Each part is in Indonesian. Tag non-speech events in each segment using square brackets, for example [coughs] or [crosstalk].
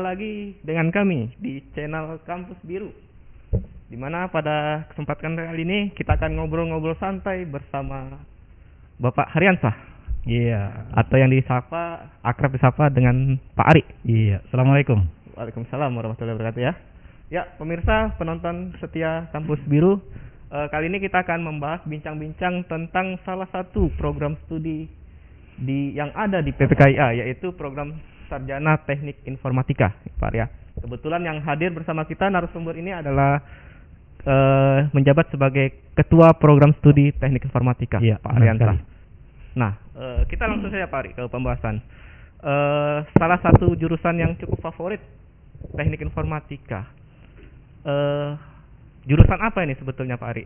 berjumpa lagi dengan kami di channel Kampus Biru. Di mana pada kesempatan kali ini kita akan ngobrol-ngobrol santai bersama Bapak Haryansah Iya. atau yang disapa akrab disapa dengan Pak Ari. Iya. Assalamualaikum. Waalaikumsalam warahmatullahi wabarakatuh ya. Ya, pemirsa penonton setia Kampus Biru, eh, kali ini kita akan membahas bincang-bincang tentang salah satu program studi di yang ada di PPKIA yaitu program Sarjana Teknik Informatika, Pak ya. Kebetulan yang hadir bersama kita narasumber ini adalah eh, menjabat sebagai Ketua Program Studi Teknik Informatika, Iya, Pak sekali. Nah, eh, kita langsung saja Pak Ari ke pembahasan. Eh, salah satu jurusan yang cukup favorit teknik informatika. Eh, jurusan apa ini sebetulnya Pak Ari?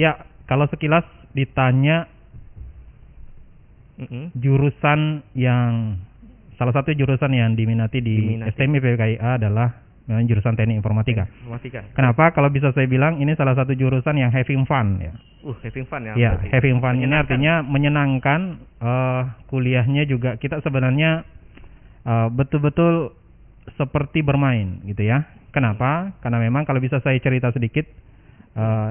Ya, kalau sekilas ditanya Mm-mm. jurusan yang salah satu jurusan yang diminati di Diminati. STMI PPKIA adalah memang jurusan Teknik Informatika. Informatika. Kenapa? Kalau bisa saya bilang ini salah satu jurusan yang having fun ya. Uh, having fun ya. Ya, berarti. having fun ini artinya menyenangkan eh, kuliahnya juga kita sebenarnya eh, betul-betul seperti bermain gitu ya. Kenapa? Karena memang kalau bisa saya cerita sedikit eh,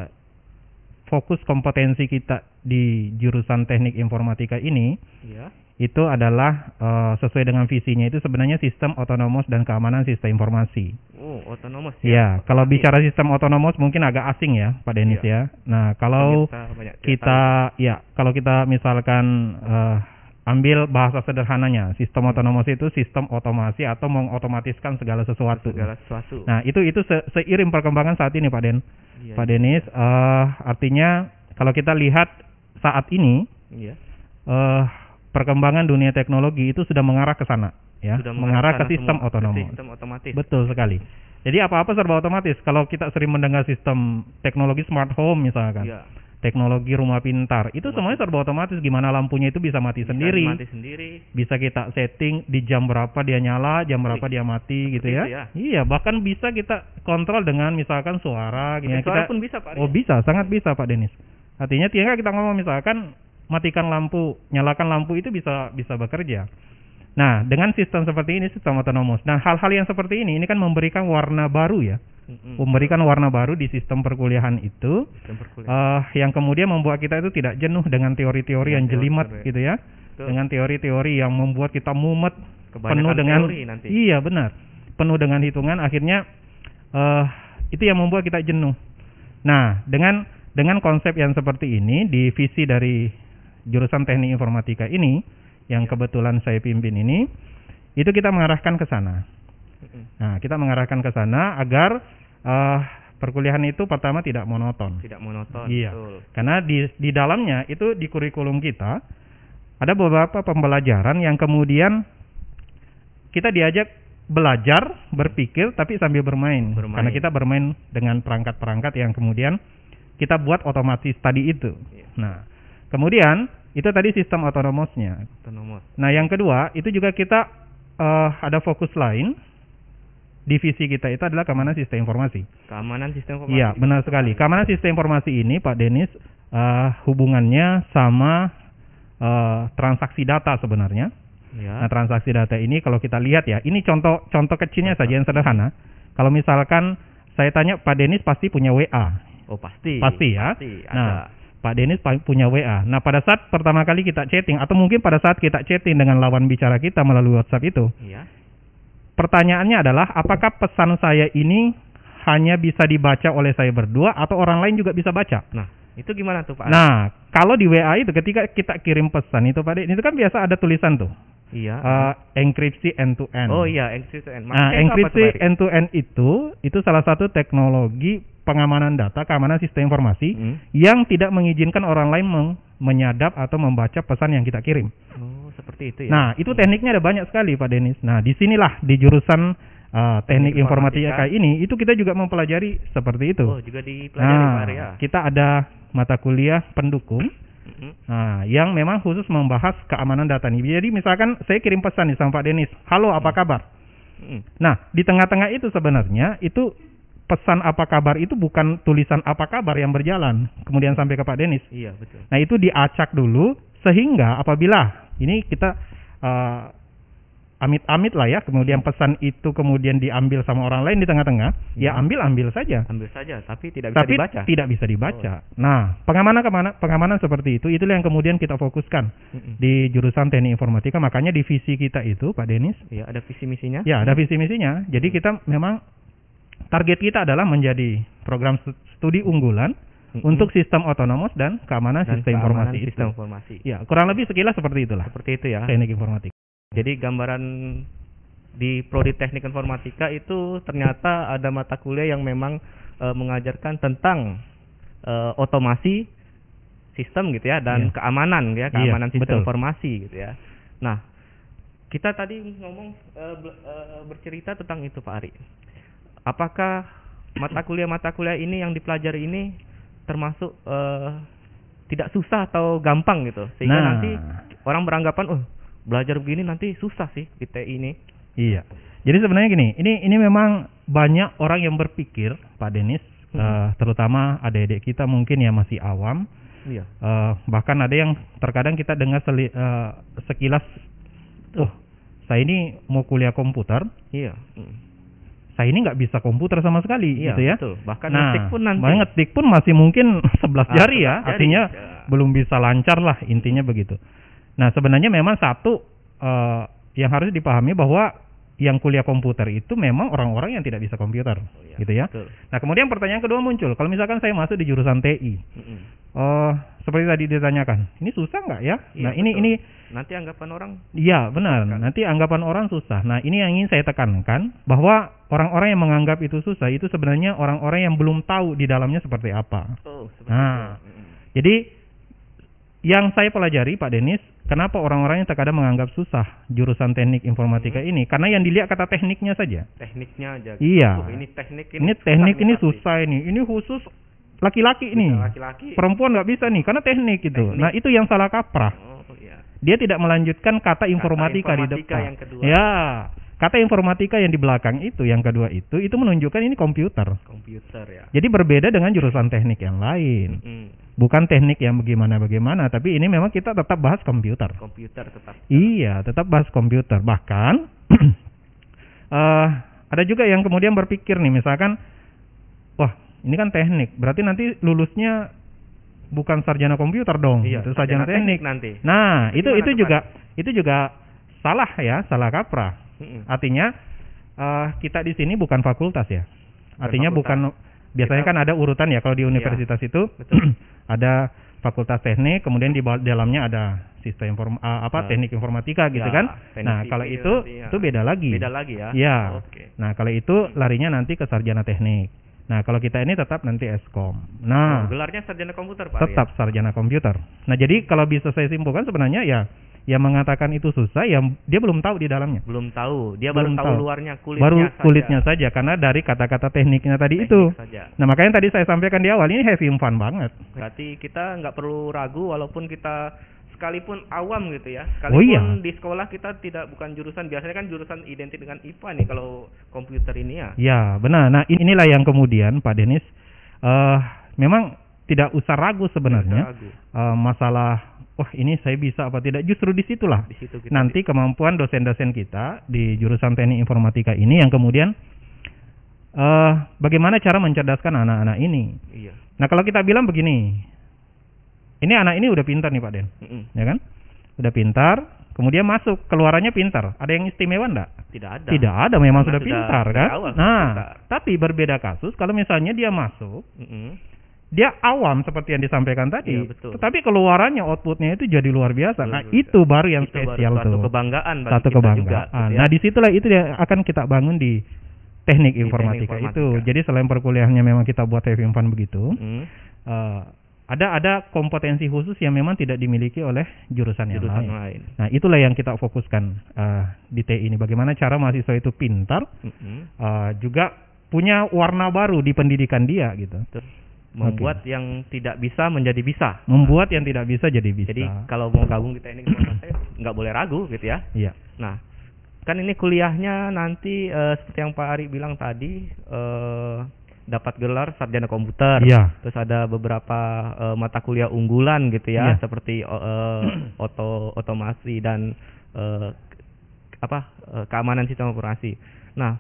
fokus kompetensi kita di jurusan teknik informatika ini Iya. itu adalah eh, sesuai dengan visinya itu sebenarnya sistem otonomos dan keamanan sistem informasi. Oh, otonomos Ya, kalau Otomatis. bicara sistem otonomos mungkin agak asing ya, Pak Denis Iya. ya. Nah, kalau tidak kita ya kalau kita misalkan eh, ambil bahasa sederhananya sistem otonomos itu sistem otomasi atau mengotomatiskan segala sesuatu segala sesuatu. nah itu itu se- seiring perkembangan saat ini Pak Den Iya, Pak Denis eh, artinya kalau kita lihat saat ini Iya. eh, perkembangan dunia teknologi itu sudah mengarah ke sana ya Sudah mengarah ke sana sistem ke otonomos Sistem otomatis. Betul sekali. Jadi apa-apa serba otomatis. Kalau kita sering mendengar sistem teknologi smart home misalkan, Iya. Teknologi rumah pintar, itu Rumah semuanya serba otomatis. Gimana lampunya itu bisa mati Bisa sendiri, mati sendiri. bisa kita setting di jam berapa dia nyala, jam berapa dia mati gitu ya. ya. Iya, bahkan bisa kita kontrol dengan misalkan suara. Pakai ya, suara kita, pun bisa, Pak. Oh bisa, sangat bisa Pak Denis. Artinya tinggal kita ngomong misalkan matikan lampu, nyalakan lampu itu bisa bisa bekerja. Nah, dengan sistem seperti ini sistem otonomos. Nah, hal-hal yang seperti ini ini kan memberikan warna baru ya. Mm-mm. Memberikan warna baru di sistem perkuliahan itu Sistem perkuliahan. eh yang kemudian membuat kita itu tidak jenuh dengan teori-teori yang Dengan jelimet teori-teori. gitu ya. Betul. Dengan teori-teori yang membuat kita mumet Kebanyakan penuh dengan teori nanti. Iya, benar. Penuh dengan hitungan akhirnya eh itu yang membuat kita jenuh. Nah, dengan dengan konsep yang seperti ini di visi dari jurusan Teknik Informatika ini yang Ya. kebetulan saya pimpin ini itu kita mengarahkan ke sana. Nah, kita mengarahkan ke sana agar eh perkuliahan itu pertama tidak monoton. Tidak monoton. Iya. Betul. Karena di di dalamnya itu di kurikulum kita ada beberapa pembelajaran yang kemudian kita diajak belajar, berpikir tapi sambil bermain. Bermain. Karena kita bermain dengan perangkat-perangkat yang kemudian kita buat otomatis tadi itu. Iya. Nah, kemudian itu tadi sistem otonomosnya. Otonomos. Nah, yang kedua itu juga kita eh, ada fokus lain divisi kita itu adalah keamanan sistem informasi. Keamanan sistem informasi. Iya, benar sekali. Keamanan sistem informasi ini, Pak Denis, eh, hubungannya sama eh, transaksi data sebenarnya. Ya. Nah, transaksi data ini kalau kita lihat ya, ini contoh contoh kecilnya saja yang sederhana. Kalau misalkan saya tanya Pak Denis pasti punya WA. Oh, pasti. Pasti ya. Pasti ada. Nah, Pak Denis punya WA. Nah, pada saat pertama kali kita chatting atau mungkin pada saat kita chatting dengan lawan bicara kita melalui WhatsApp itu, Iya. Pertanyaannya adalah apakah pesan saya ini hanya bisa dibaca oleh saya berdua atau orang lain juga bisa baca? Nah, itu gimana tuh, Pak? Nah, kalau di WA itu ketika kita kirim pesan itu Pak itu kan biasa ada tulisan tuh. iya. eh, enkripsi end to end. oh iya, enkripsi end. Nah, Maksudnya apa enkripsi end to end itu itu salah satu teknologi pengamanan data, keamanan sistem informasi Hmm. yang tidak mengizinkan orang lain meng- menyadap atau membaca pesan yang kita kirim. Oh, seperti itu ya. Nah, itu tekniknya ada banyak sekali Pak Denis. Nah, di sinilah di jurusan uh, teknik Teknik informatika informatika. ini itu kita juga mempelajari seperti itu. Oh, juga dipelajari Pak Nah, ya. kita ada mata kuliah pendukung Mhm. Nah, yang memang khusus membahas keamanan data nih. Jadi misalkan saya kirim pesan nih sama Pak Denis, halo apa kabar? Mhm. Nah, di tengah-tengah itu sebenarnya itu pesan apa kabar itu bukan tulisan apa kabar yang berjalan kemudian sampai ke Pak Denis. Iya, betul. Nah, itu diacak dulu sehingga apabila ini kita eh, amit-amit lah ya, kemudian pesan itu kemudian diambil sama orang lain di tengah-tengah, ya Ya. ambil ambil saja. Ambil saja, tapi tidak bisa Tapi dibaca. Oh. tidak bisa dibaca. Nah, pengamanan ke mana, pengamanan seperti itu, itulah yang kemudian kita fokuskan Mm-mm. di jurusan teknik informatika. Makanya divisi kita itu, Pak Denis, Ya, ada visi misinya. ya ada visi misinya. Jadi kita memang target kita adalah menjadi program stu- studi unggulan Untuk sistem otonomos dan keamanan Dan sistem keamanan informasi sistem itu. informasi. Ya, kurang lebih sekilas seperti itulah Seperti itu ya. teknik informatika. Jadi gambaran di prodi teknik informatika itu ternyata ada mata kuliah yang memang eh, mengajarkan tentang eh, otomasi sistem gitu ya dan Iya. keamanan ya, keamanan Iya, sistem betul. informasi gitu ya. Nah, kita tadi ngomong be- eh, bercerita tentang itu Pak Ari. Apakah mata kuliah-mata kuliah ini yang dipelajari ini termasuk eh, tidak susah atau gampang gitu sehingga Nah. nanti orang beranggapan oh belajar begini nanti susah sih di TI ini Iya. Jadi sebenarnya gini, ini ini memang banyak orang yang berpikir, Pak Denis, Hmm. eh, terutama adik-adik kita mungkin yang masih awam, iya eh, bahkan ada yang terkadang kita dengar seli- eh, sekilas, oh, saya ini mau kuliah komputer, iya. Saya ini nggak bisa komputer sama sekali, iya gitu ya. betul bahkan nah, ngetik pun nanti bahkan ngetik pun masih mungkin [laughs] 11 Ah, jari 11 ya, jari, artinya ya. belum bisa lancar lah intinya begitu. Nah sebenarnya memang satu eh, yang harus dipahami bahwa yang kuliah komputer itu memang orang-orang yang tidak bisa komputer, Oh, iya, gitu ya. betul. Nah kemudian pertanyaan kedua muncul, kalau misalkan saya masuk di jurusan TI, Mm-mm. eh seperti tadi ditanyakan, ini susah nggak ya? Iya, nah ini betul. ini nanti anggapan orang Iya benar. Nanti anggapan orang susah. Nah ini yang ingin saya tekankan bahwa orang-orang yang menganggap itu susah itu sebenarnya orang-orang yang belum tahu di dalamnya seperti apa. oh seperti Nah. itu. Jadi yang saya pelajari Pak Denis, kenapa orang-orang yang terkadang menganggap susah jurusan teknik informatika Hmm. ini? Karena yang dilihat kata tekniknya saja. tekniknya aja Iya. Oh, ini teknik Ini teknik nih ini susah ini. Ini khusus laki-laki ini. laki-laki Perempuan nggak bisa nih karena teknik itu. Teknik. Nah itu yang salah kaprah. oh iya Dia tidak melanjutkan kata informatika, di informatika depan. yang kedua. Ya, kata informatika yang di belakang itu, yang kedua itu, itu menunjukkan ini komputer. komputer ya Jadi berbeda dengan jurusan teknik yang lain. Mm. Bukan teknik yang bagaimana-bagaimana, tapi ini memang kita tetap bahas komputer. komputer tetap Iya, tetap bahas komputer. Bahkan [clears throat] eh ada juga yang kemudian berpikir nih, misalkan, wah ini kan teknik, berarti nanti lulusnya bukan sarjana komputer dong, iya itu sarjana, teknik. nanti Nah, Itu itu itu juga itu juga salah ya, salah kaprah. Mm-mm. Artinya eh, kita di sini bukan fakultas ya. Artinya bukan biasanya Kita- kan ada urutan ya kalau di universitas itu betul. [clears throat] ada fakultas teknik, kemudian di dalamnya ada sistem inform eh, apa Eh, teknik informatika gitu ya, kan. Nah, kalau itu nanti ya. itu beda lagi. beda lagi ya Iya. oke Nah, kalau itu larinya nanti ke sarjana teknik. Nah, kalau kita ini tetap nanti Eskom. Nah, Oh, gelarnya sarjana komputer pak tetap sarjana komputer. Nah, jadi kalau bisa saya simpulkan sebenarnya ya yang mengatakan itu susah ya dia belum tahu di dalamnya. belum tahu dia Belum baru tahu tahu. luarnya kulitnya Baru saja. kulitnya saja karena dari kata-kata tekniknya tadi Teknik itu. saja. Nah, makanya tadi saya sampaikan di awal ini having fun banget. berarti kita nggak perlu ragu walaupun kita sekalipun awam gitu ya Oh, iya. sekalipun di sekolah kita tidak bukan jurusan biasanya kan jurusan identik dengan IPA nih kalau komputer ini ya Ya, benar. Nah, in- inilah yang kemudian Pak Denis eh memang tidak usah ragu sebenarnya ragu. eh, masalah wah ini saya bisa apa tidak. Justru di situlah di situ kita nanti kemampuan dosen-dosen kita di jurusan teknik informatika ini yang kemudian eh bagaimana cara mencerdaskan anak-anak ini. iya Nah, kalau kita bilang begini, ini anak ini udah pintar nih Pak Den, Mm-mm. ya kan? Udah pintar, kemudian masuk, keluarannya pintar. Ada yang istimewa enggak? tidak ada Tidak ada, memang Karena sudah sudah pintar kan? awal nah, pintar. tapi berbeda kasus kalau misalnya dia masuk, Mm-mm. Dia awam seperti yang disampaikan tadi, Iya, betul. tetapi keluarannya outputnya itu jadi luar biasa. Luar nah, biasa. itu baru yang Itu baru spesial suatu tuh. kebanggaan bagi Satu kita kebanggaan. juga gitu ya. Nah, di situlah itu yang akan kita bangun di teknik Di teknik informatika, itu. informatika. Jadi selain perkuliahannya memang kita buat having fun begitu, Mm. eh, ada ada kompetensi khusus yang memang tidak dimiliki oleh jurusan, yang jurusan lain. lain Nah, itulah yang kita fokuskan eh, di TI ini. Bagaimana cara mahasiswa itu pintar, Mm-mm. eh, juga punya warna baru di pendidikan dia gitu. Terus membuat yang tidak bisa menjadi bisa Membuat yang tidak bisa jadi bisa. jadi kalau mau gabung di teknik informatika nggak boleh ragu gitu ya Iya. Nah, kan ini kuliahnya nanti eh, seperti yang Pak Ari bilang tadi eh, dapat gelar sarjana komputer. Iya. Terus ada beberapa eh, mata kuliah unggulan gitu ya, Iya. seperti eh, [clears throat] oto otomasi dan eh, apa eh, keamanan sistem operasi. Nah,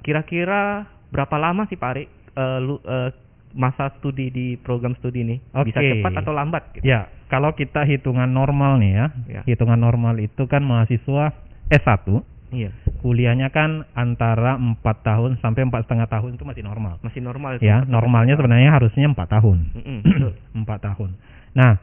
kira-kira berapa lama sih Pak Ari eh, lu- eh, masa studi di program studi ini? Bisa Oke. cepat atau lambat? Gitu? Ya, kalau kita hitungan normal nih ya, Ya. hitungan normal itu kan mahasiswa S1, Iya, kuliahnya kan antara empat tahun sampai empat setengah tahun itu masih normal. masih normal itu. Ya, normalnya sebenarnya harusnya empat tahun. [clears throat] Empat tahun. Nah,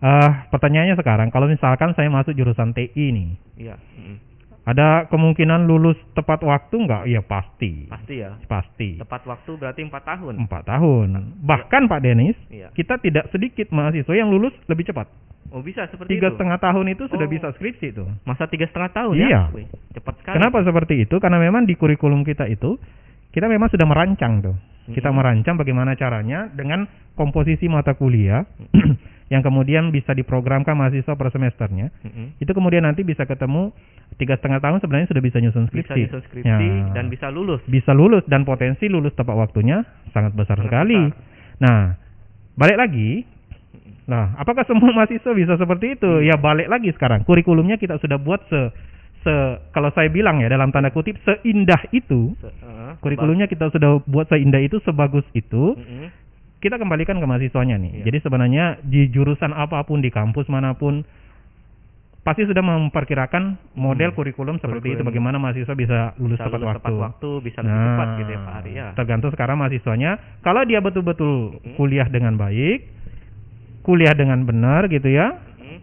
eh pertanyaannya sekarang, kalau misalkan saya masuk jurusan TI nih, Iya, mm-mm. Ada kemungkinan lulus tepat waktu nggak? Ya pasti, pasti ya. pasti. Tepat waktu berarti empat tahun. Empat tahun. Bahkan Pak Denis, Iya. kita tidak sedikit mahasiswa yang lulus lebih cepat. Oh bisa seperti Tiga itu. setengah tahun itu sudah Oh. bisa skripsi itu. Masa tiga setengah tahun Iya. ya? Wih, cepat sekali. Kenapa seperti itu? Karena memang di kurikulum kita itu kita memang sudah merancang tuh. Kita Mm-mm. merancang bagaimana caranya dengan komposisi mata kuliah [clears throat] yang kemudian bisa diprogramkan mahasiswa per semesternya. Mm-mm. Itu kemudian nanti bisa ketemu tiga setengah tahun sebenarnya sudah bisa nyusun Bisa skripsi. nyusun skripsi Ya. dan bisa lulus. bisa lulus dan potensi lulus tepat waktunya sangat besar Sangat sekali. besar. Nah, balik lagi. Nah, apakah semua [laughs] mahasiswa bisa seperti itu? Ya balik lagi sekarang. Kurikulumnya kita sudah buat se se kalau saya bilang ya dalam tanda kutip seindah itu. Se- eh, Kurikulumnya kita sudah buat seindah itu, sebagus itu. Mm-mm. Kita kembalikan ke mahasiswanya nih. Iya. Jadi sebenarnya di jurusan apa pun di kampus mana pun pasti sudah memperkirakan model Hmm. kurikulum seperti itu Kurikulum. bagaimana mahasiswa bisa lulus Bisa tepat lulus waktu. tepat waktu, bisa lebih cepat gitu ya Pak Ari ya. Nah, Tergantung sekarang mahasiswanya. Kalau dia betul-betul Mm-mm. kuliah dengan baik, kuliah dengan benar gitu ya, Mm-mm.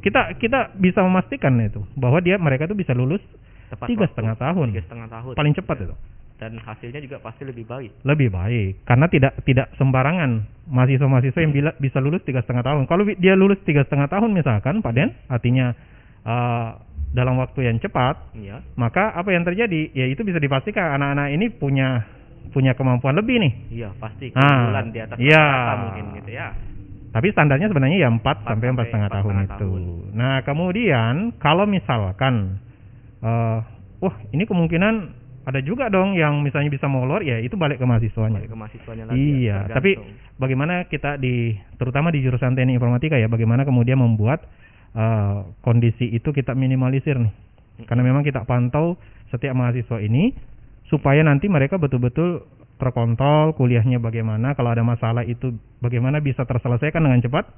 kita kita bisa memastikan itu bahwa dia mereka tuh bisa lulus Tepat tiga setengah tahun, Tiga setengah tahun. paling cepat itu, Dan hasilnya juga pasti lebih baik. lebih baik karena tidak tidak sembarangan mahasiswa-mahasiswa yang bila, bisa lulus tiga setengah tahun. Kalau dia lulus tiga setengah tahun misalkan, Pak Den, artinya eh, dalam waktu yang cepat, Iya. maka apa yang terjadi? Ya itu bisa dipastikan anak-anak ini punya punya kemampuan lebih nih. Iya, pasti Ah, keunggulan di atas rata-rata mungkin gitu ya. Tapi standarnya sebenarnya ya 4 Empat sampai sampai empat setengah tahun itu. tahun. Nah kemudian kalau misalkan, eh wah ini kemungkinan ada juga dong yang misalnya bisa molor, ya itu balik ke mahasiswanya. Balik ke mahasiswanya lagi. ya, Iya, tapi tergantung. bagaimana kita di terutama di jurusan teknik informatika ya, bagaimana kemudian membuat eh, kondisi itu kita minimalisir nih. Karena memang kita pantau setiap mahasiswa ini supaya nanti mereka betul-betul terkontrol kuliahnya bagaimana, kalau ada masalah itu bagaimana bisa terselesaikan dengan cepat.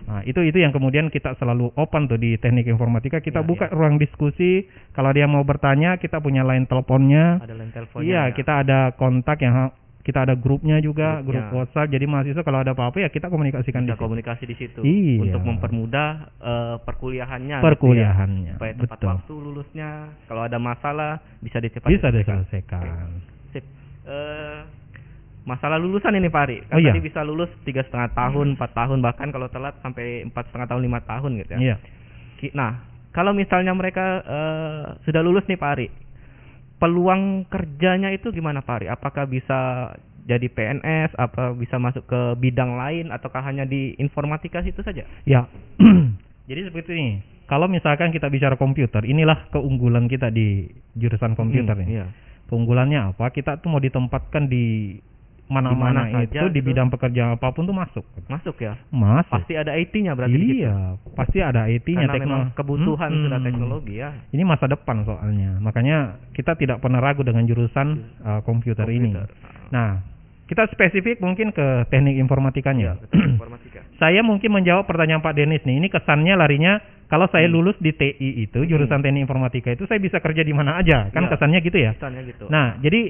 Nah, itu itu yang kemudian kita selalu open tuh di teknik informatika, kita Iya, buka iya. ruang diskusi. Kalau dia mau bertanya, kita punya line teleponnya. ada line teleponnya. Iya, ya. kita ada kontak yang kita ada grupnya juga, Grupnya. grup WhatsApp. Jadi mahasiswa kalau ada apa-apa ya kita komunikasikan di bisa situ. komunikasi di situ Iya. untuk mempermudah eh, perkuliahannya gitu ya. perkuliahannya. supaya tepat Betul. waktu lulusnya kalau ada masalah bisa dicepat Bisa diselesaikan. Sip. Eh, masalah lulusan ini Pak Ari kan Oh, iya. tadi bisa lulus tiga setengah tahun empat tahun bahkan kalau telat sampai empat setengah tahun lima tahun gitu ya Iya. Nah kalau misalnya mereka eh, sudah lulus nih Pak Ari peluang kerjanya itu gimana Pak Ari apakah bisa jadi PNS apa bisa masuk ke bidang lain ataukah hanya di informatika situ saja Ya. [clears throat] Jadi seperti ini. Kalau misalkan kita bicara komputer, inilah keunggulan kita di jurusan komputer Hmm, nih. iya. Keunggulannya apa? Kita tuh mau ditempatkan di mana-mana itu di gitu. bidang pekerjaan apa pun tuh masuk. masuk ya Masuk. pasti ada IT-nya berarti iya, pasti ada IT-nya memang kebutuhan sudah teknologi ya Ini masa depan soalnya. Makanya kita tidak pernah ragu dengan jurusan uh, komputer, ini. Komputer. Nah, kita spesifik mungkin ke teknik informatikanya. Ya, betul, [clears throat] informatika. saya mungkin menjawab pertanyaan Pak Denis nih. Ini kesannya larinya kalau saya Hmm. lulus di TI itu jurusan teknik informatika itu saya bisa kerja di mana aja. Kan Iya. kesannya gitu ya. Misalnya gitu. Nah, jadi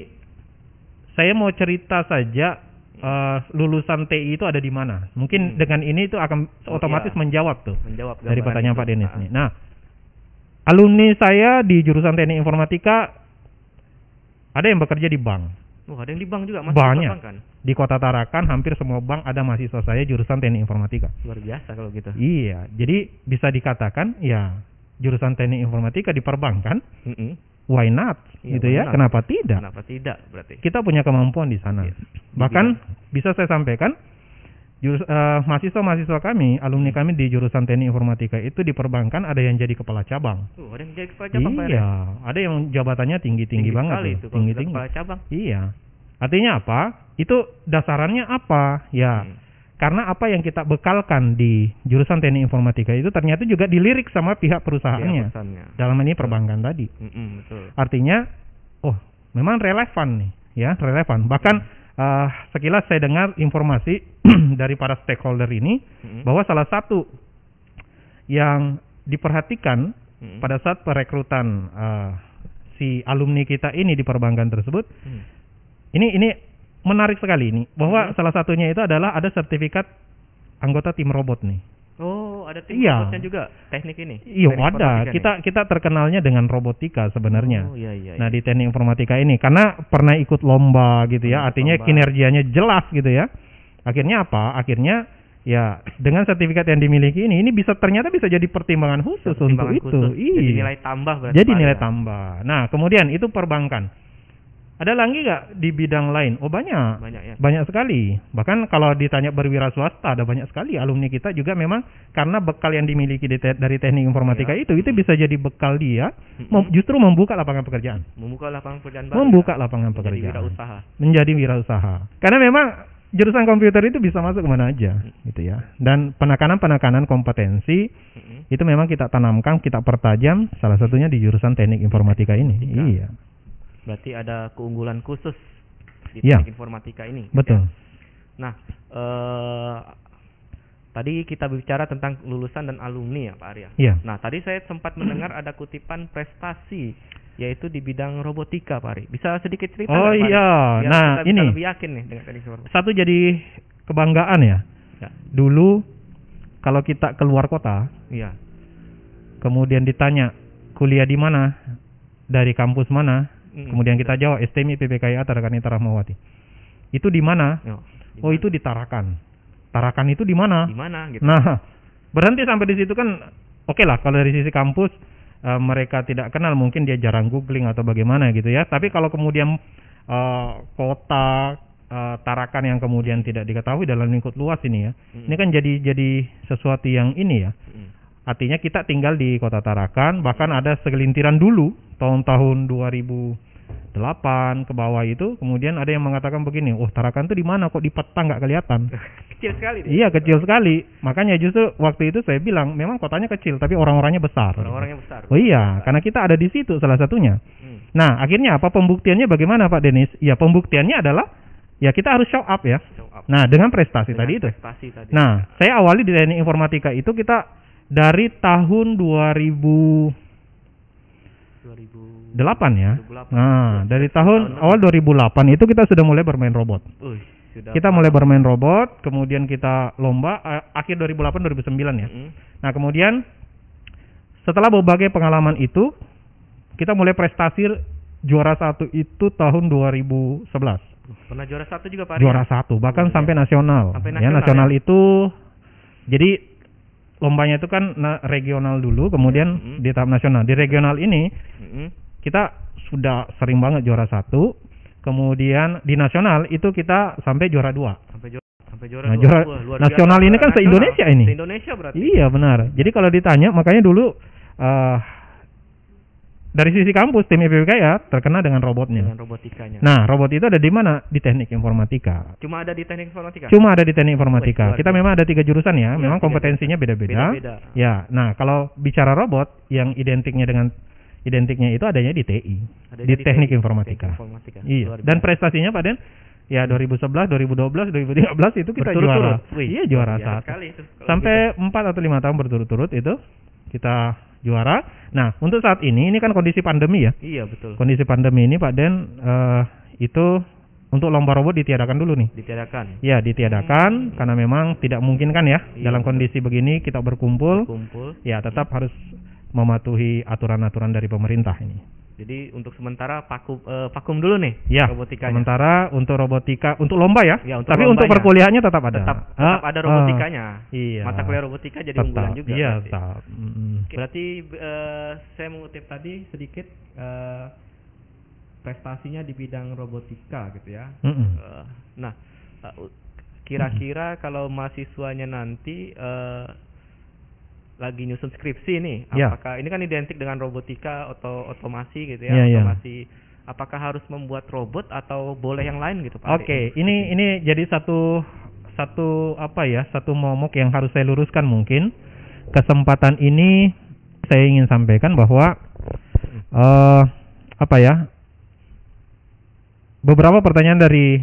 saya mau cerita saja eh, lulusan TI itu ada di mana. Mungkin Hmm. dengan ini itu akan Oh, otomatis iya. menjawab tuh menjawab dari pertanyaan itu. Pak Denis Ah. nih. Nah, alumni saya di jurusan teknik informatika ada yang bekerja di bank. Oh, ada yang di bank juga masih Banyak. kan? Di Kota Tarakan hampir semua bank ada mahasiswa saya jurusan teknik informatika. Luar biasa kalau gitu. Iya, jadi bisa dikatakan ya jurusan teknik informatika di perbankan, Mm-mm. Why not? Iya, gitu ya. not? Kenapa tidak? Kenapa tidak berarti? Kita punya kemampuan di sana. Iya. Bahkan bisa saya sampaikan jurus eh, mahasiswa-mahasiswa kami, alumni kami di jurusan teknik informatika itu di perbankan ada yang jadi kepala cabang. Tuh, ada yang jadi kepala cabang iya, ada yang jabatannya tinggi-tinggi banget sekali tuh, itu tinggi-tinggi. kepala cabang. Iya. Artinya apa? Itu dasarannya apa? Ya, Hmm. Karena apa yang kita bekalkan di jurusan teknik informatika itu ternyata juga dilirik sama pihak perusahaannya. Pesannya. Dalam ini perbankan tadi. Mm-mm, betul. Artinya, oh, memang relevan nih, ya, relevan. Bahkan eh, sekilas saya dengar informasi [clears throat] dari para stakeholder ini Mm-mm. bahwa salah satu yang diperhatikan Mm-mm. pada saat perekrutan eh, si alumni kita ini di perbankan tersebut, Mm. ini ini menarik sekali ini bahwa Hmm. salah satunya itu adalah ada sertifikat anggota tim robot nih. Oh, ada tim Iya. robotnya juga teknik ini. Iya Teknik ada. Kita nih. kita terkenalnya dengan robotika sebenarnya. Oh, iya iya. Nah iya. di teknik informatika ini karena pernah ikut lomba gitu ya, artinya lomba. kinerjanya jelas gitu ya. Akhirnya apa? Akhirnya ya dengan sertifikat yang dimiliki ini, ini bisa ternyata bisa jadi pertimbangan khusus untuk Pertimbangan itu. khusus. Iya. Jadi nilai tambah berarti. Jadi nilai ya? tambah. Nah kemudian itu perbankan. Ada lagi nggak di bidang lain? Oh banyak. Banyak ya. Banyak sekali. Bahkan kalau ditanya berwira swasta ada banyak sekali alumni kita juga memang karena bekal yang dimiliki di te- dari teknik informatika Iya. itu itu bisa jadi bekal dia justru membuka lapangan pekerjaan. Membuka lapangan pekerjaan baru. Membuka ya? lapangan Menjadi pekerjaan. wirausaha. Menjadi wirausaha. Karena memang jurusan komputer itu bisa masuk ke mana aja gitu ya. Dan penekanan-penekanan kompetensi itu memang kita tanamkan, kita pertajam salah satunya di jurusan teknik informatika ini. Informatika. Iya. Berarti ada keunggulan khusus di teknik informatika ini. Betul. ya. Nah, eh tadi kita bicara tentang lulusan dan alumni ya Pak Arya. Iya. Nah, tadi saya sempat mendengar ada kutipan prestasi yaitu di bidang robotika Pak Ari. Bisa sedikit cerita Oh Pak iya. Biar Nah, kita ini. lebih yakin nih dengan teknik informatika. Satu jadi kebanggaan ya. Ya. Dulu kalau kita keluar kota, Iya. kemudian ditanya kuliah di mana, dari kampus mana, Mm. kemudian kita jawab STMI PPKIA Tarakanita Rahmawati. Itu di mana? Oh mana? itu di Tarakan. Tarakan itu di mana? di mana gitu. Nah, berhenti sampai di situ kan oke lah kalau dari sisi kampus eh, mereka tidak kenal mungkin dia jarang googling atau bagaimana gitu ya. Tapi kalau kemudian eh, kota eh, Tarakan yang kemudian tidak diketahui dalam lingkup luas ini ya. Mm. Ini kan jadi jadi sesuatu yang ini ya. Artinya kita tinggal di kota Tarakan, bahkan ada segelintiran dulu tahun-tahun 2008 ke bawah itu, kemudian ada yang mengatakan begini, "Oh, Tarakan tuh di mana kok di peta nggak kelihatan?" [laughs] Kecil sekali deh. Iya kecil sekali. Makanya justru waktu itu saya bilang memang kotanya kecil tapi orang-orangnya besar. Orang-orangnya besar. Oh iya, karena kita ada di situ salah satunya. Mm. Nah akhirnya apa pembuktiannya bagaimana Pak Denis? Ya pembuktiannya adalah ya kita harus show up ya. Show up. Nah dengan prestasi Dengan tadi itu. Prestasi tadi. Nah saya awali di teknik informatika itu kita dari tahun 2008 2000 ya. 2008. Nah dari Tahun awal 2008 itu kita sudah mulai bermain robot. Uy, sudah Kita mulai bermain robot, kemudian kita lomba eh, akhir 2008 2009 ya. Mm. Nah, kemudian setelah berbagai pengalaman itu, kita mulai prestasi juara satu itu tahun 2011. Pernah juara satu juga Pak Ari? Juara satu, bahkan Oh, sampai nasional. Sampai ya, nasional, nasional itu jadi lombanya itu kan na- regional dulu, kemudian Mhm. di tahap nasional. Di regional ini Mm-mm. kita sudah sering banget juara satu, kemudian di nasional itu kita sampai juara dua. Sampai juara sampai juara Nah, dua. juara- luar nasional biasa. ini kan se-Indonesia ini. Se-Indonesia berarti. Iya benar. Jadi kalau ditanya, makanya dulu eh dari sisi kampus tim IPBK ya terkena dengan robotnya. Dengan robotikanya. Nah, robot itu ada di mana? Di teknik informatika. Cuma ada di teknik informatika. Cuma ada di teknik informatika. Luar Kita memang ada tiga jurusan ya. Iya, Memang kompetensinya beda-beda. Ya. Nah, kalau bicara robot yang identiknya dengan identiknya itu adanya di TI. Ada di teknik informatika. Teknik informatika. Iya. Dan prestasinya Pak Den ya 2011, 2012, 2013 itu kita juara. Wih, iya juara biasa satu. sekali Sampai empat atau lima tahun berturut-turut itu kita juara. Nah, untuk saat ini ini kan kondisi pandemi ya. Iya betul. Kondisi pandemi ini Pak Den eh, itu untuk lomba robot ditiadakan dulu nih. Ditiadakan. Ya, ditiadakan karena memang tidak mungkin kan ya Iya, dalam betul. kondisi begini kita berkumpul. Kumpul. Ya, tetap harus mematuhi aturan-aturan dari pemerintah ini. Jadi untuk sementara pakum eh, vakum dulu nih Ya, robotikanya. sementara untuk robotika untuk lomba ya. Ya, untuk Tapi untuk lombanya. perkuliahannya tetap ada. tetap Ah, tetap ada ah, robotikanya. iya. Mata kuliah robotika jadi tetap, unggulan juga. Iya, berarti. tetap. Oke, Berarti eh, saya mengutip tadi sedikit eh, prestasinya di bidang robotika gitu ya. Mm-mm. Eh, nah, eh, u- kira-kira kalau mahasiswanya nanti eh, lagi nyusun skripsi nih, Ya. apakah ini kan identik dengan robotika atau otomasi gitu ya, Iya, iya. otomasi. Apakah harus membuat robot atau boleh yang lain gitu Pak? Oke, ini ini jadi satu satu apa ya, satu momok yang harus saya luruskan mungkin. Kesempatan ini saya ingin sampaikan bahwa eh apa ya? Beberapa pertanyaan dari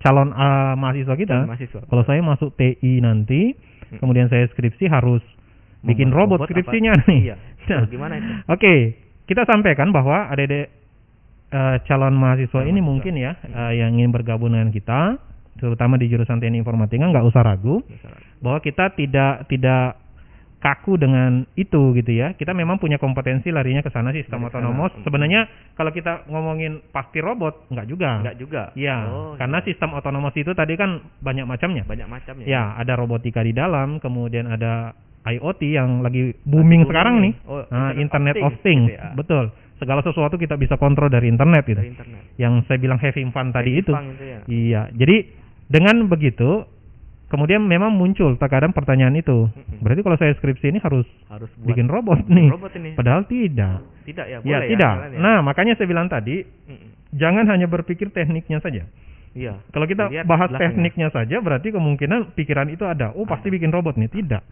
calon eh, mahasiswa kita. mahasiswa. Kalau saya masuk TI nanti, Hmm. kemudian saya skripsi harus bikin robot, apa? skripsinya nih. Iya. [laughs] Nah, Gimana itu? Oke, kita sampaikan bahwa ada calon mahasiswa Calon ini mahasiswa. mungkin ya eh, yang ingin bergabung dengan kita, terutama di jurusan teknik informatika nggak usah ragu bahwa kita tidak tidak kaku dengan itu gitu ya. Kita memang punya kompetensi larinya ke sana sistem sana. otonomos. Sebenarnya kalau kita ngomongin pasti robot nggak juga. Enggak juga. Iya, Oh, karena iya. sistem otonomos itu tadi kan banyak macamnya. banyak macamnya. Ya, ada robotika di dalam, kemudian ada IoT yang lagi booming booming sekarang nih. Oh, Nah, Internet Internet of Things Things, gitu ya. betul. Segala sesuatu kita bisa kontrol dari internet gitu. Dari internet. Yang saya bilang having fun tadi itu. Jepang itu ya. Iya, jadi dengan begitu kemudian memang muncul terkadang pertanyaan itu. Berarti kalau saya skripsi ini harus Harus buat bikin robot nih. robot ini. Padahal tidak. Tidak ya, Ya, boleh tidak. jalan ya? Nah, makanya saya bilang tadi Mm-mm. jangan hanya berpikir tekniknya saja. Iya. Kalau kita Lihat bahas belakangnya. tekniknya saja berarti kemungkinan pikiran itu ada. Oh, pasti bikin robot nih. Tidak.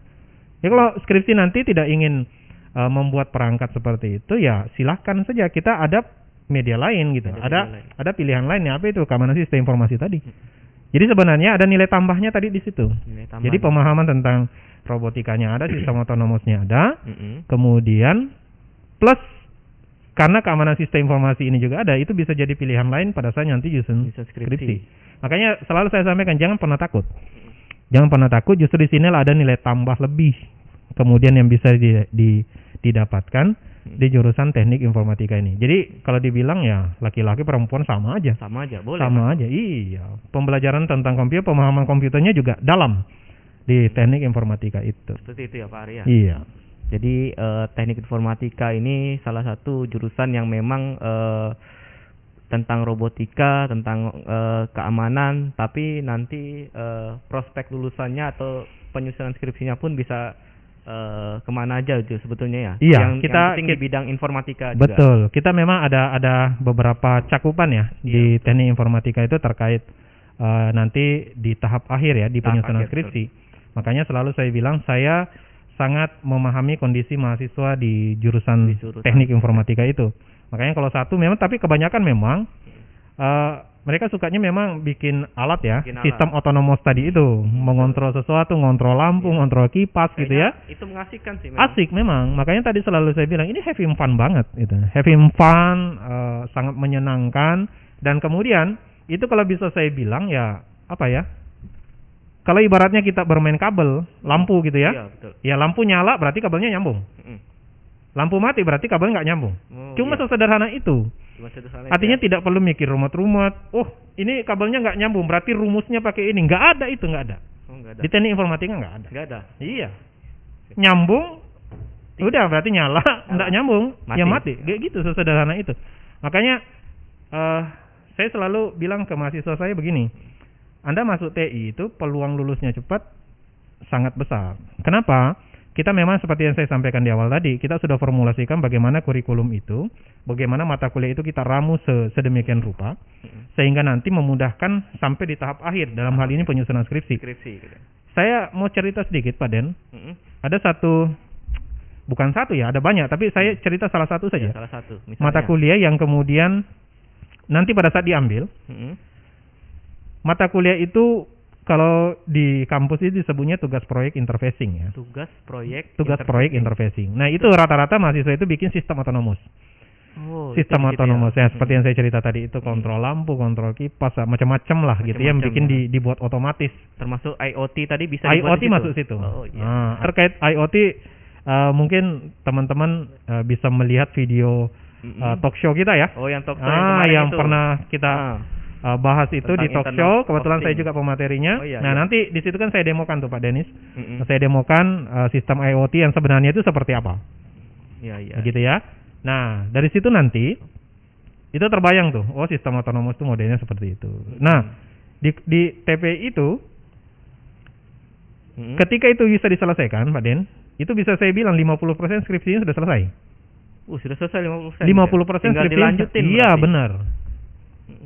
Ya kalau skripsi nanti tidak ingin uh, membuat perangkat seperti itu ya silahkan saja kita ada media lain gitu. Ada Ada media lain. ada pilihan lain ya apa itu keamanan sistem informasi tadi. Jadi sebenarnya ada nilai tambahnya tadi di situ. Jadi pemahaman tentang robotikanya ada, sistem otonomosnya ada, kemudian plus karena keamanan sistem informasi ini juga ada, itu bisa jadi pilihan lain pada saat nanti skripsi. skripsi. Makanya selalu saya sampaikan jangan pernah takut. Jangan pernah takut, justru di sini ada nilai tambah lebih. Kemudian yang bisa di- di- didapatkan di jurusan teknik informatika ini. Jadi kalau dibilang ya laki-laki perempuan sama aja. Sama aja, boleh. sama aja. Iya. Pembelajaran tentang komputer, pemahaman komputernya juga dalam di teknik informatika itu. Seperti itu ya Pak Arya. Iya. Jadi eh, teknik informatika ini salah satu jurusan yang memang eh, tentang robotika, tentang eh, keamanan, tapi nanti eh, prospek lulusannya atau penyusunan skripsinya pun bisa eh, ke mana aja gitu sebetulnya ya. Iya, yang, kita- yang penting di bidang informatika juga. Betul. Kita memang ada ada beberapa cakupan ya di teknik informatika itu terkait eh, nanti di tahap akhir ya di Tahap penyusunan akhir, skripsi. Makanya selalu saya bilang saya sangat memahami kondisi mahasiswa di jurusan, Di jurusan. teknik informatika itu. Makanya kalau satu memang tapi kebanyakan memang eh, mereka sukanya memang bikin alat ya, Bikin alat. sistem otonomos tadi itu, mengontrol sesuatu, ngontrol lampu, ngontrol kipas gitu ya. Kayaknya Itu mengasihkan sih memang. Asik memang, makanya tadi selalu saya bilang ini having fun banget gitu. Having fun, eh, sangat menyenangkan dan kemudian itu kalau bisa saya bilang ya apa ya? Kalau ibaratnya kita bermain kabel, lampu gitu ya. Iya, betul. Ya lampu nyala berarti kabelnya nyambung. Mm-mm. Lampu mati berarti kabel nggak nyambung. Oh, Cuma iya. sesederhana itu. Cuma sederhana Artinya ya. tidak perlu mikir rumet-rumet. Oh, ini kabelnya nggak nyambung, berarti rumusnya pakai ini. Nggak ada itu nggak ada. Oh, ada. Di teknik informatika nggak ada. Enggak ada. Iya. Nyambung udah berarti nyala, enggak nyambung, Mati. ya mati. Kayak gitu sesederhana itu. Makanya eh saya selalu bilang ke mahasiswa saya begini. Anda masuk TI itu peluang lulusnya cepat sangat besar. Kenapa? Kita memang seperti yang saya sampaikan di awal tadi, kita sudah formulasikan bagaimana kurikulum itu, bagaimana mata kuliah itu kita ramu se- sedemikian rupa sehingga nanti memudahkan sampai di tahap akhir dalam hal ini penyusunan skripsi. Skripsi gitu. Saya mau cerita sedikit Pak Den. Mm-mm. Ada satu bukan satu ya, ada banyak, tapi saya cerita salah satu Ya, saja. salah satu. Misalnya. Mata kuliah yang kemudian nanti pada saat diambil, Mm-mm. mata kuliah itu kalau di kampus itu disebutnya tugas proyek interfacing ya. Tugas proyek. Tugas interfacing. proyek interfacing. Nah, itu rata-rata mahasiswa itu bikin sistem otonomos. Oh, sistem situ otonomos ya, Hmm. seperti yang saya cerita tadi itu kontrol lampu, kontrol kipas, macam-macam lah gitu ya, yang bikin ya. di, dibuat otomatis. Termasuk IoT tadi bisa IoT di situ? masuk situ. Oh, iya. Nah, terkait IoT eh, mungkin teman-teman eh, bisa melihat video eh, talk show kita ya. Oh, yang talk show ah, yang itu. pernah kita Ah. Eh, bahas itu Tentang di talk show. Kebetulan saya Things. juga pematerinya. Oh, iya, nah, iya. nanti di situ kan saya demokan tuh Pak Denis. Mm-mm. Saya demokan eh, sistem IoT yang sebenarnya itu seperti apa. Iya, iya. Begitu ya. Nah, dari situ nanti itu terbayang tuh, oh sistem otonomos itu modelnya seperti itu. Nah, di di TPI itu Mm-mm. ketika itu bisa diselesaikan, Pak Den, itu bisa saya bilang 50% skripsinya sudah selesai. Uh, sudah selesai 50%. 50% Tinggal skripsinya dilanjutin. Iya, berarti. benar.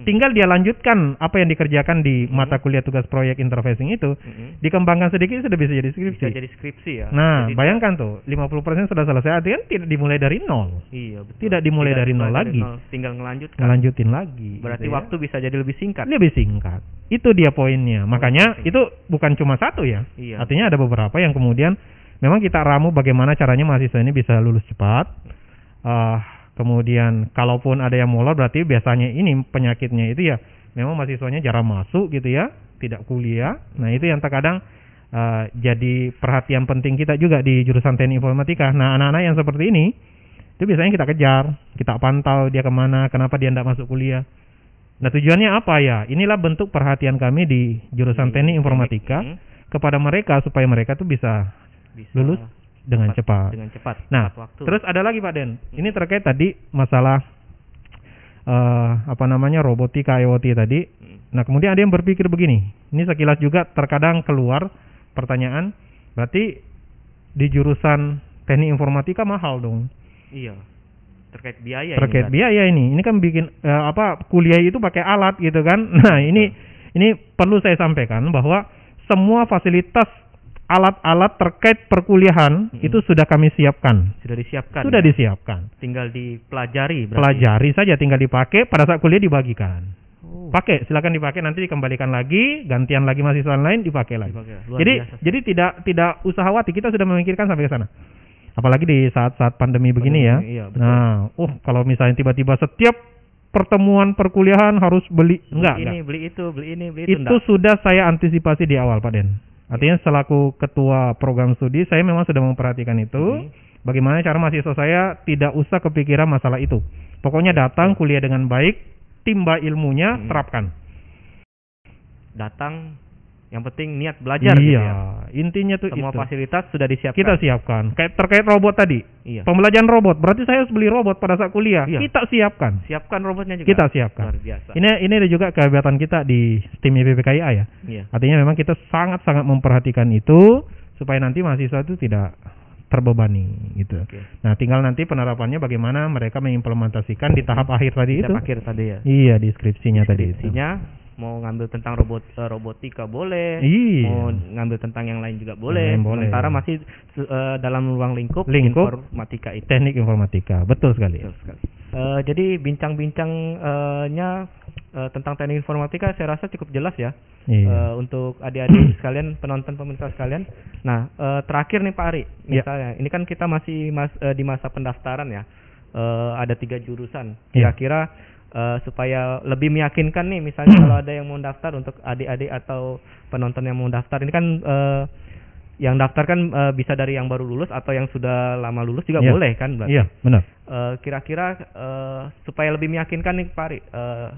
Tinggal dia lanjutkan apa yang dikerjakan di mata kuliah tugas proyek interfacing itu, Mm-mm. dikembangkan sedikit sudah bisa jadi skripsi. bisa jadi skripsi ya Nah, Jadi- bayangkan tuh, 50% sudah selesai, artinya tidak dimulai dari nol. iya betul Tidak dimulai dari nol lagi. tinggal ngelanjutkan Ngelanjutin lagi. berarti gitu ya. waktu bisa jadi lebih singkat lebih singkat. Itu dia poinnya. Makanya penting. itu bukan cuma satu ya. Iya. Artinya ada beberapa yang kemudian memang kita ramu bagaimana caranya mahasiswa ini bisa lulus cepat. Ah, kemudian kalaupun ada yang molor berarti biasanya ini penyakitnya itu ya memang mahasiswanya jarang masuk gitu ya, tidak kuliah. Nah, itu yang terkadang ah, jadi perhatian penting kita juga di jurusan teknik informatika. Nah, anak-anak yang seperti ini itu biasanya kita kejar, kita pantau dia ke mana, kenapa dia tidak masuk kuliah. Nah tujuannya apa ya? Inilah bentuk perhatian kami di jurusan teknik informatika Hmm, kepada mereka supaya mereka tuh bisa bisa lulus dengan cepat. dengan cepat Nah, waktu terus ada lagi Pak Den. Ini terkait tadi masalah eh apa namanya robotika IoT tadi. Hmm. Nah kemudian ada yang berpikir begini. Ini sekilas juga terkadang keluar pertanyaan. Berarti di jurusan teknik informatika mahal dong. iya terkait biaya ini terkait kan. biaya ini ini kan bikin eh, apa kuliah itu pakai alat gitu kan [laughs] nah ini ini perlu saya sampaikan bahwa semua fasilitas alat-alat terkait perkuliahan Mm-mm. itu sudah kami siapkan sudah disiapkan sudah ya? disiapkan tinggal dipelajari berarti. pelajari saja tinggal dipakai pada saat kuliah dibagikan Oh, pakai silakan dipakai nanti dikembalikan lagi gantian lagi mahasiswa lain dipakai lagi dipakai. Luar jadi biasa. jadi tidak tidak usah khawatir kita sudah memikirkan sampai ke sana apalagi di saat-saat pandemi begini ya Pandemi, iya, betul. nah oh kalau misalnya tiba-tiba setiap pertemuan perkuliahan harus beli enggak ini enggak beli itu beli ini beli itu, itu enggak. sudah saya antisipasi di awal Pak Den artinya selaku ketua program studi saya memang sudah memperhatikan itu Mhm. bagaimana cara mahasiswa saya tidak usah kepikiran masalah itu pokoknya datang kuliah dengan baik timba ilmunya Mhm. terapkan datang yang penting niat belajar gitu iya. ya. intinya tuh semua itu. fasilitas sudah disiapkan. Kita siapkan. Kayak terkait robot tadi. Iya. Pembelajaran robot. Berarti saya harus beli robot pada saat kuliah. Iya. kita siapkan. Siapkan robotnya juga. Kita siapkan. Luar biasa. Ini ini ada juga kehebatan kita di tim IPPKIA ya. Iya. Artinya memang kita sangat sangat memperhatikan itu supaya nanti mahasiswa itu tidak terbebani gitu. Oke. Nah tinggal nanti penerapannya bagaimana mereka mengimplementasikan di tahap akhir tadi kita itu. akhir tadi ya. Iya di skripsinya tadi itu. Deskripsinya mau ngambil tentang robot eh, robotika boleh iya mau ngambil tentang yang lain juga boleh boleh. sementara masih eh, dalam ruang lingkup, Lingkup. informatika itu teknik informatika betul sekali Betul sekali. Eh, jadi bincang-bincangnya eh, tentang teknik informatika saya rasa cukup jelas ya iya Eh, untuk adik-adik [coughs] sekalian penonton pemirsa sekalian. Nah eh, terakhir nih Pak Ari, Ya. misalnya ini kan kita masih mas, eh, di masa pendaftaran ya, Eh, ada tiga jurusan. Ya. Kira-kira eh, supaya lebih meyakinkan nih, misalnya kalau ada yang mau daftar untuk adik-adik atau penonton yang mau daftar, ini kan eh, yang daftar kan eh, bisa dari yang baru lulus atau yang sudah lama lulus juga Ya. boleh kan? berarti? iya benar Eh, kira-kira eh, supaya lebih meyakinkan nih Pak Ari, eh,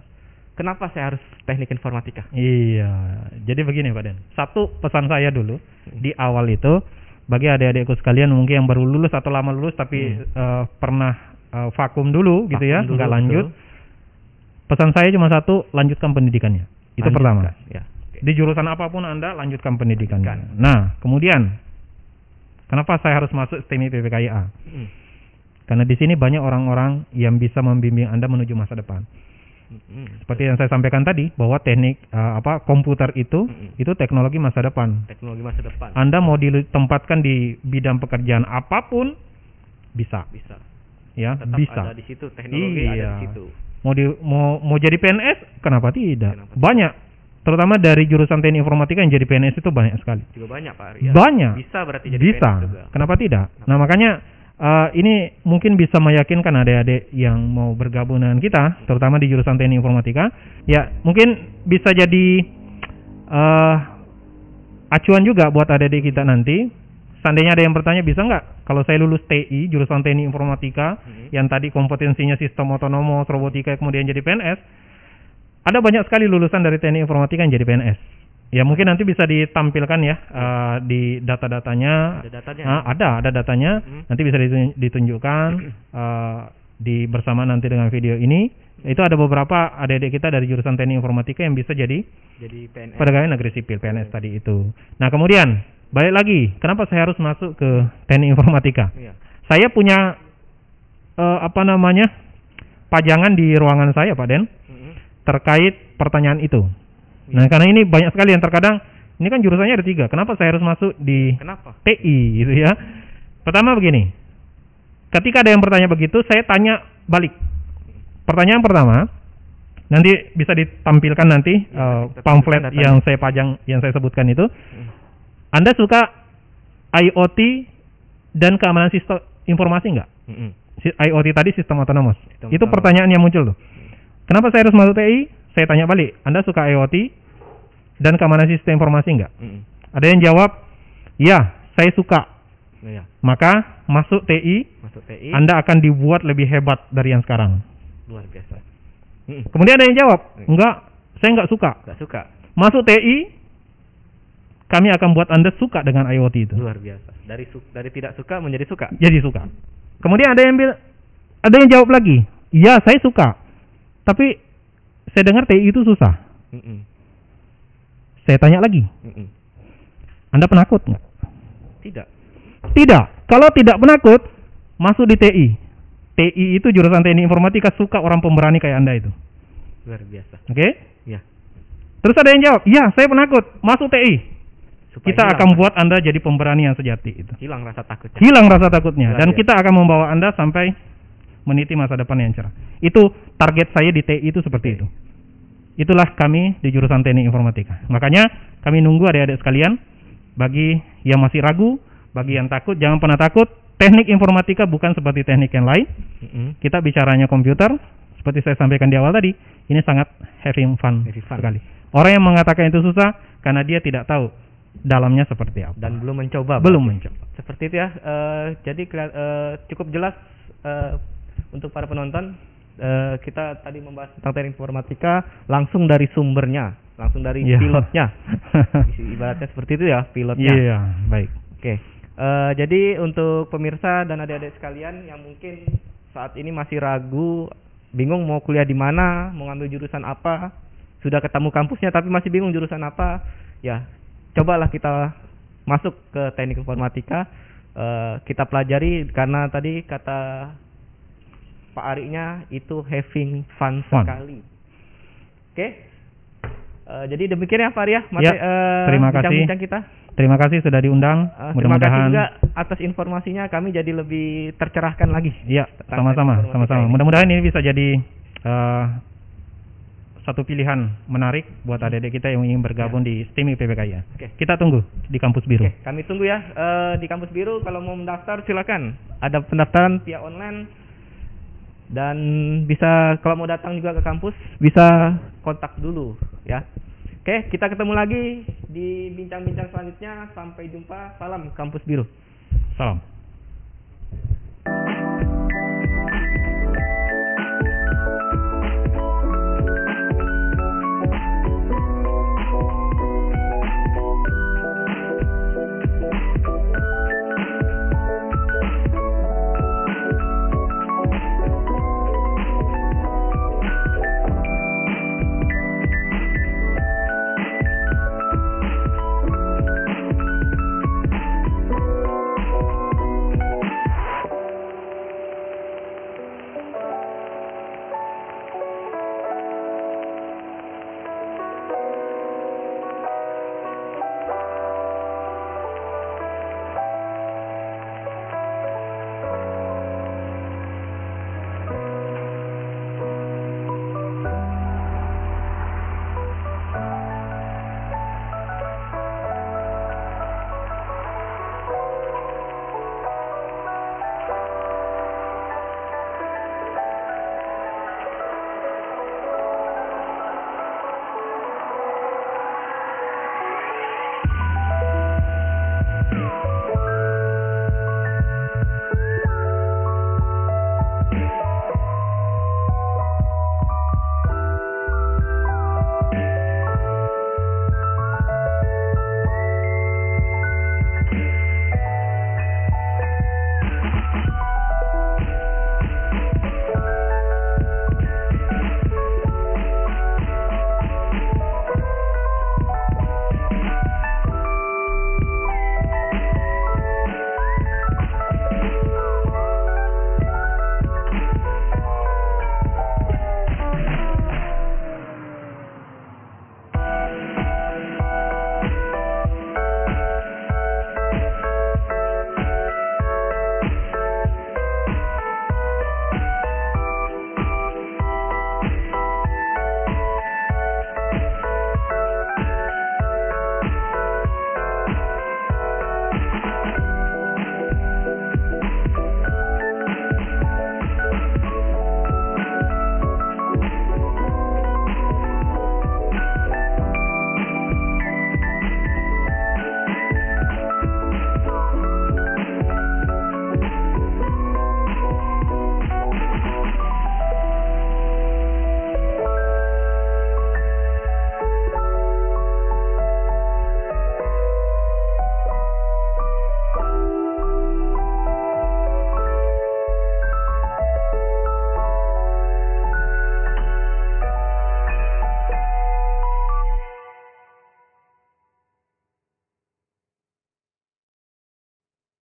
kenapa saya harus teknik informatika? Iya, jadi begini Pak Den. Satu pesan saya dulu di awal itu bagi adik-adikku sekalian mungkin yang baru lulus atau lama lulus tapi eh, pernah eh, vakum dulu gitu ya, Hmm. Vakum dulu, nggak lanjut. betul. Pesan saya cuma satu, lanjutkan pendidikannya. Itu pertama. Lanjutkan, Ya. Di jurusan apa pun Anda lanjutkan pendidikannya. Lanjutkan. Nah, kemudian kenapa saya harus masuk STEMI PPKIA? Mm. Karena di sini banyak orang-orang yang bisa membimbing Anda menuju masa depan. Mm. Seperti yang saya sampaikan tadi bahwa teknik eh, apa komputer itu Mm-mm. itu teknologi masa depan. Teknologi masa depan Anda mau ditempatkan di bidang pekerjaan apa pun bisa, bisa. ya Tetap bisa. ada di situ teknologi ada Iya. di situ. Mau di mau mau jadi PNS, kenapa tidak? Kenapa? Banyak, terutama dari jurusan teknik informatika yang jadi PNS itu banyak sekali. Juga banyak Pak Ari. ya. Banyak. Bisa berarti jadi bisa. PNS juga. Kenapa tidak? Nah makanya eh, ini mungkin bisa meyakinkan adik-adik yang mau bergabung dengan kita, terutama di jurusan teknik informatika. Ya mungkin bisa jadi eh acuan juga buat adik-adik kita nanti. Seandainya ada yang bertanya bisa nggak kalau saya lulus TI jurusan teknik informatika Mhm. yang tadi kompetensinya sistem otonomos robotika kemudian jadi PNS ada banyak sekali lulusan dari teknik informatika yang jadi PNS ya mungkin nanti bisa ditampilkan ya eh, di data-datanya Ada datanya. Ah, ada ada datanya Mhm. nanti bisa ditun- ditunjukkan eh, di bersama nanti dengan video ini itu ada beberapa adik-adik kita dari jurusan teknik informatika yang bisa jadi Jadi PNS. pegawai negeri sipil PNS tadi itu nah kemudian balik lagi kenapa saya harus masuk ke teknik informatika Iya. saya punya eh, apa namanya pajangan di ruangan saya Pak Den Mhm. terkait pertanyaan itu. Iya. Nah, karena ini banyak sekali yang terkadang ini kan jurusannya ada tiga. Kenapa saya harus masuk di Kenapa? TI gitu ya? Pertama begini, ketika ada yang bertanya begitu, saya tanya balik. Pertanyaan pertama, nanti bisa ditampilkan nanti Ya, kita pamflet yang saya pajang, yang saya sebutkan itu. Hmm. Anda suka IoT dan keamanan sistem informasi nggak? Mm-mm. Si- IoT tadi sistem otonomous. Sistem itu otonomous. pertanyaan yang muncul tuh. Kenapa saya harus masuk TI? Saya tanya balik. Anda suka IoT dan keamanan sistem informasi nggak? Mm-mm. Ada yang jawab, ya, saya suka. Nah, ya, Maka masuk TI, masuk TI Anda akan dibuat lebih hebat dari yang sekarang. luar biasa. Mm-mm. Kemudian ada yang jawab, enggak, saya nggak suka. Gak suka. Masuk TI, kami akan buat Anda suka dengan IoT itu. Luar biasa. Dari su- dari tidak suka menjadi suka. Jadi suka. Kemudian ada yang bil ada yang jawab lagi, ya saya suka. Tapi saya dengar TI itu susah. Mm-mm. Saya tanya lagi, Mm-mm. Anda penakut nggak? Tidak. Tidak. Kalau tidak penakut, masuk di TI. TI itu jurusan teknik informatika suka orang pemberani kayak Anda itu. Luar biasa. Oke? Ya. Terus ada yang jawab, "Ya, saya penakut. Masuk TI. Supaya Kita hilang- akan buat Anda jadi pemberani yang sejati itu." hilang rasa takutnya. Hilang rasa takutnya Luar dan biasa. kita akan membawa Anda sampai meniti masa depan yang cerah. Itu target saya di TI itu seperti itu. Itulah kami di jurusan teknik informatika. Makanya kami nunggu adik-adik sekalian bagi yang masih ragu, bagi yang takut jangan pernah takut. Teknik informatika bukan seperti teknik yang lain. Kita bicaranya komputer seperti saya sampaikan di awal tadi, ini sangat having fun, Very fun. sekali. Orang yang mengatakan itu susah karena dia tidak tahu dalamnya seperti apa. Dan belum mencoba. belum berarti. mencoba. Seperti itu ya. eh, jadi eh, cukup jelas eh, untuk para penonton. eh, kita tadi membahas tentang teknik informatika langsung dari sumbernya, langsung dari Iya. pilotnya. [laughs] Ibaratnya seperti itu ya pilotnya. Iya, baik. Oke. Eh, jadi untuk pemirsa dan adik-adik sekalian yang mungkin saat ini masih ragu, bingung mau kuliah di mana, mau ngambil jurusan apa, sudah ketemu kampusnya tapi masih bingung jurusan apa, ya cobalah kita masuk ke teknik informatika, eh, kita pelajari karena tadi kata Pak Arinya itu having fun, Fun. sekali. Oke. Eh, jadi demikian ya Pak Ari ya, Ya, eh, terima kasih. bincang-bincang kita. Terima kasih sudah diundang. Eh, terima kasih juga atas informasinya kami jadi lebih tercerahkan lagi. Iya, sama-sama, sama-sama. Mudah-mudahan ini bisa jadi eh, satu pilihan menarik buat adik-adik kita yang ingin bergabung di STEMI PPKIA. Oke. Kita tunggu di kampus biru. Oke, kami tunggu ya Eh, di kampus biru kalau mau mendaftar silakan. Ada pendaftaran via online dan bisa kalau mau datang juga ke kampus bisa kontak dulu ya. Oke, kita ketemu lagi di bincang-bincang selanjutnya. Sampai jumpa. Salam kampus biru. Salam.